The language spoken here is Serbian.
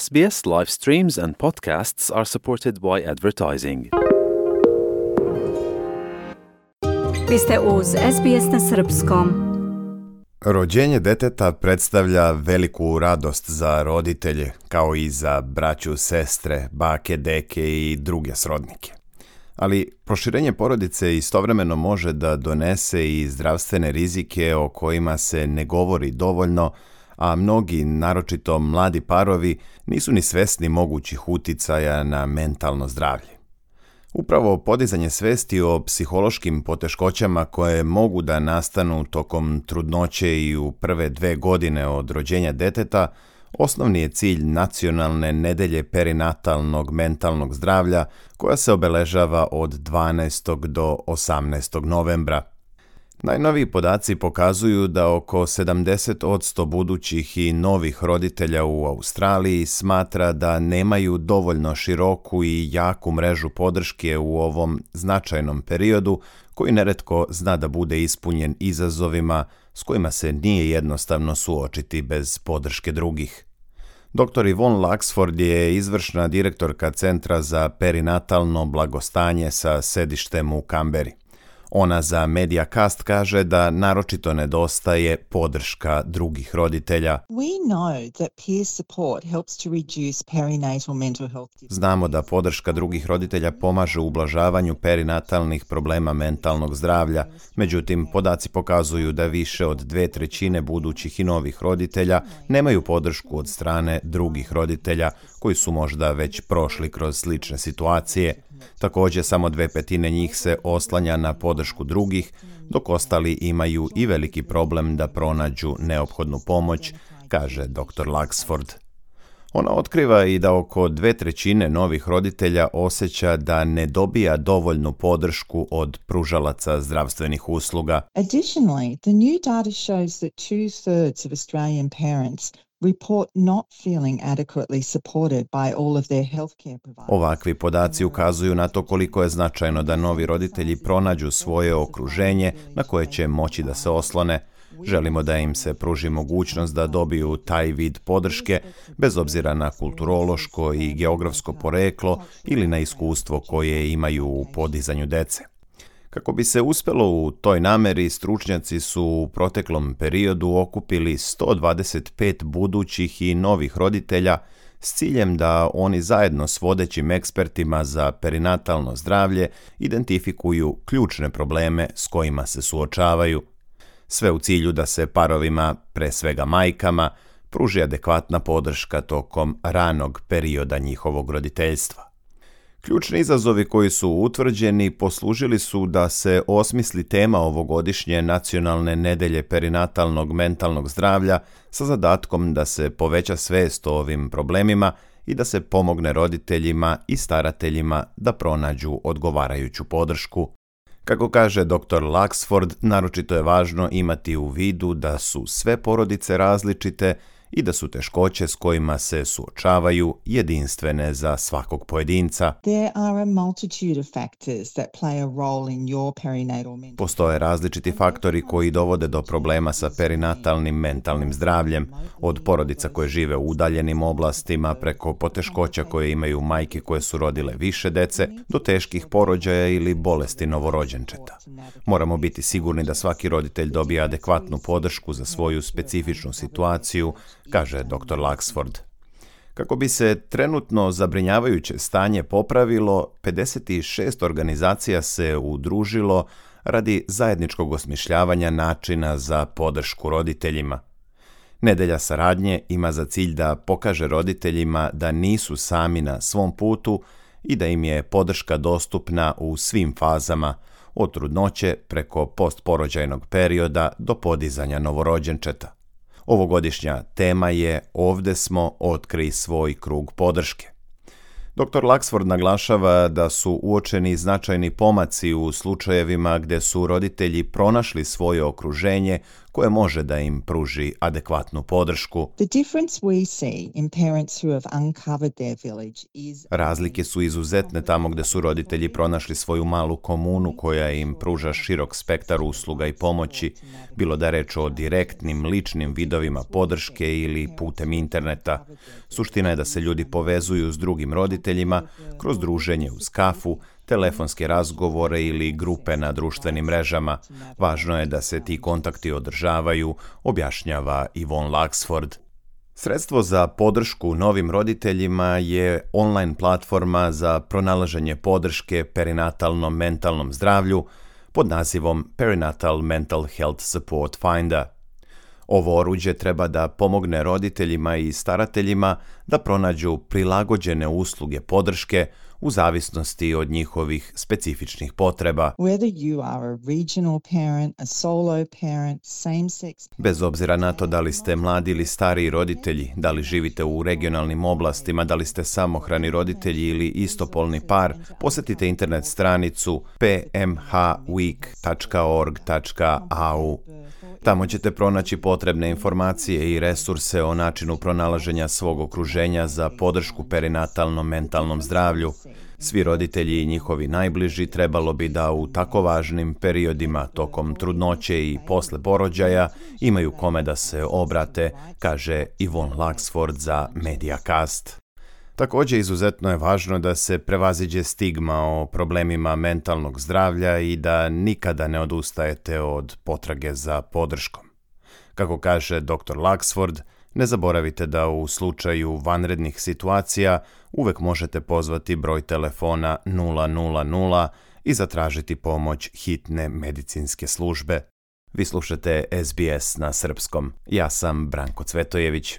SBS live streams and podcasts are supported by advertising. Vi uz SBS na srpskom. Rođenje deteta predstavlja veliku radost za roditelje, kao i za braću, sestre, bake, deke i druge srodnike. Ali proširenje porodice istovremeno može da donese i zdravstvene rizike o kojima se ne govori dovoljno, a mnogi, naročito mladi parovi, nisu ni svesni mogućih uticaja na mentalno zdravlje. Upravo podizanje svesti o psihološkim poteškoćama koje mogu da nastanu tokom trudnoće i u prve dve godine od rođenja deteta, osnovni je cilj nacionalne nedelje perinatalnog mentalnog zdravlja koja se obeležava od 12. do 18. novembra Najnoviji podaci pokazuju da oko 70% budućih i novih roditelja u Australiji smatra da nemaju dovoljno široku i jaku mrežu podrške u ovom značajnom periodu koji neretko zna da bude ispunjen izazovima s kojima se nije jednostavno suočiti bez podrške drugih. Dr. Yvonne Laxford je izvršna direktorka Centra za perinatalno blagostanje sa sedištem u Kamberi. Ona za Mediacast kaže da naročito nedostaje podrška drugih roditelja. Znamo da podrška drugih roditelja pomaže u ublažavanju perinatalnih problema mentalnog zdravlja. Međutim, podaci pokazuju da više od dve trećine budućih i novih roditelja nemaju podršku od strane drugih roditelja koji su možda već prošli kroz slične situacije. Također samo dve petine njih se oslanja na podršku drugih, dok ostali imaju i veliki problem da pronađu neophodnu pomoć, kaže dr. Laxford. Ona otkriva i da oko dve trećine novih roditelja osjeća da ne dobija dovoljnu podršku od pružalaca zdravstvenih usluga. Additionally, the new data shows that of Australian parents Ovakvi podaci ukazuju na to koliko je značajno da novi roditelji pronađu svoje okruženje na koje će moći da se oslone. Želimo da im se pruži mogućnost da dobiju taj vid podrške, bez obzira na kulturološko i geografsko poreklo ili na iskustvo koje imaju u podizanju dece. Kako bi se uspjelo u toj nameri, stručnjaci su u proteklom periodu okupili 125 budućih i novih roditelja s ciljem da oni zajedno s vodećim ekspertima za perinatalno zdravlje identifikuju ključne probleme s kojima se suočavaju. Sve u cilju da se parovima, pre svega majkama, pruži adekvatna podrška tokom ranog perioda njihovog roditeljstva. Ključni izazovi koji su utvrđeni poslužili su da se osmisli tema ovogodišnje nacionalne nedelje perinatalnog mentalnog zdravlja sa zadatkom da se poveća svest o ovim problemima i da se pomogne roditeljima i starateljima da pronađu odgovarajuću podršku. Kako kaže dr. Laxford, naročito je važno imati u vidu da su sve porodice različite – i da su teškoće s kojima se suočavaju jedinstvene za svakog pojedinca. Postoje različiti faktori koji dovode do problema sa perinatalnim mentalnim zdravljem, od porodica koje žive u udaljenim oblastima preko poteškoća koje imaju majke koje su rodile više dece do teških porođaja ili bolesti novorođenčeta. Moramo biti sigurni da svaki roditelj dobije adekvatnu podršku za svoju specifičnu situaciju, kaže dr. Laxford. Kako bi se trenutno zabrinjavajuće stanje popravilo, 56 organizacija se udružilo radi zajedničkog osmišljavanja načina za podršku roditeljima. Nedelja saradnje ima za cilj da pokaže roditeljima da nisu sami na svom putu i da im je podrška dostupna u svim fazama, od trudnoće preko postporođajnog perioda do podizanja novorođenčeta. Ovogodišnja tema je Ovde smo otkri svoj krug podrške. Dr. Laxford naglašava da su uočeni značajni pomaci u slučajevima gdje su roditelji pronašli svoje okruženje koje može da im pruži adekvatnu podršku. Razlike su izuzetne tamo gde su roditelji pronašli svoju malu komunu koja im pruža širok spektar usluga i pomoći, bilo da reč o direktnim, ličnim vidovima podrške ili putem interneta. Suština je da se ljudi povezuju s drugim roditeljima kroz druženje uz kafu, telefonske razgovore ili grupe na društvenim mrežama. Važno je da se ti kontakti održavaju, objašnjava Ivon Laxford. Sredstvo za podršku novim roditeljima je online platforma za pronalaženje podrške perinatalnom mentalnom zdravlju pod nazivom Perinatal Mental Health Support Finder. Ovo oruđe treba da pomogne roditeljima i starateljima da pronađu prilagođene usluge podrške u zavisnosti od njihovih specifičnih potreba. Bez obzira na to da li ste mladi ili stariji roditelji, da li živite u regionalnim oblastima, da li ste samohrani roditelji ili istopolni par, posjetite internet stranicu pmhweek.org.au Tamo ćete pronaći potrebne informacije i resurse o načinu pronalaženja svog okruženja za podršku perinatalnom mentalnom zdravlju. Svi roditelji i njihovi najbliži trebalo bi da u tako važnim periodima tokom trudnoće i posle porođaja imaju kome da se obrate, kaže Ivon Laxford za Mediacast. Također izuzetno je važno da se prevaziđe stigma o problemima mentalnog zdravlja i da nikada ne odustajete od potrage za podrškom. Kako kaže dr. Laxford, ne zaboravite da u slučaju vanrednih situacija uvek možete pozvati broj telefona 000 i zatražiti pomoć hitne medicinske službe. Vi slušate SBS na srpskom. Ja sam Branko Cvetojević.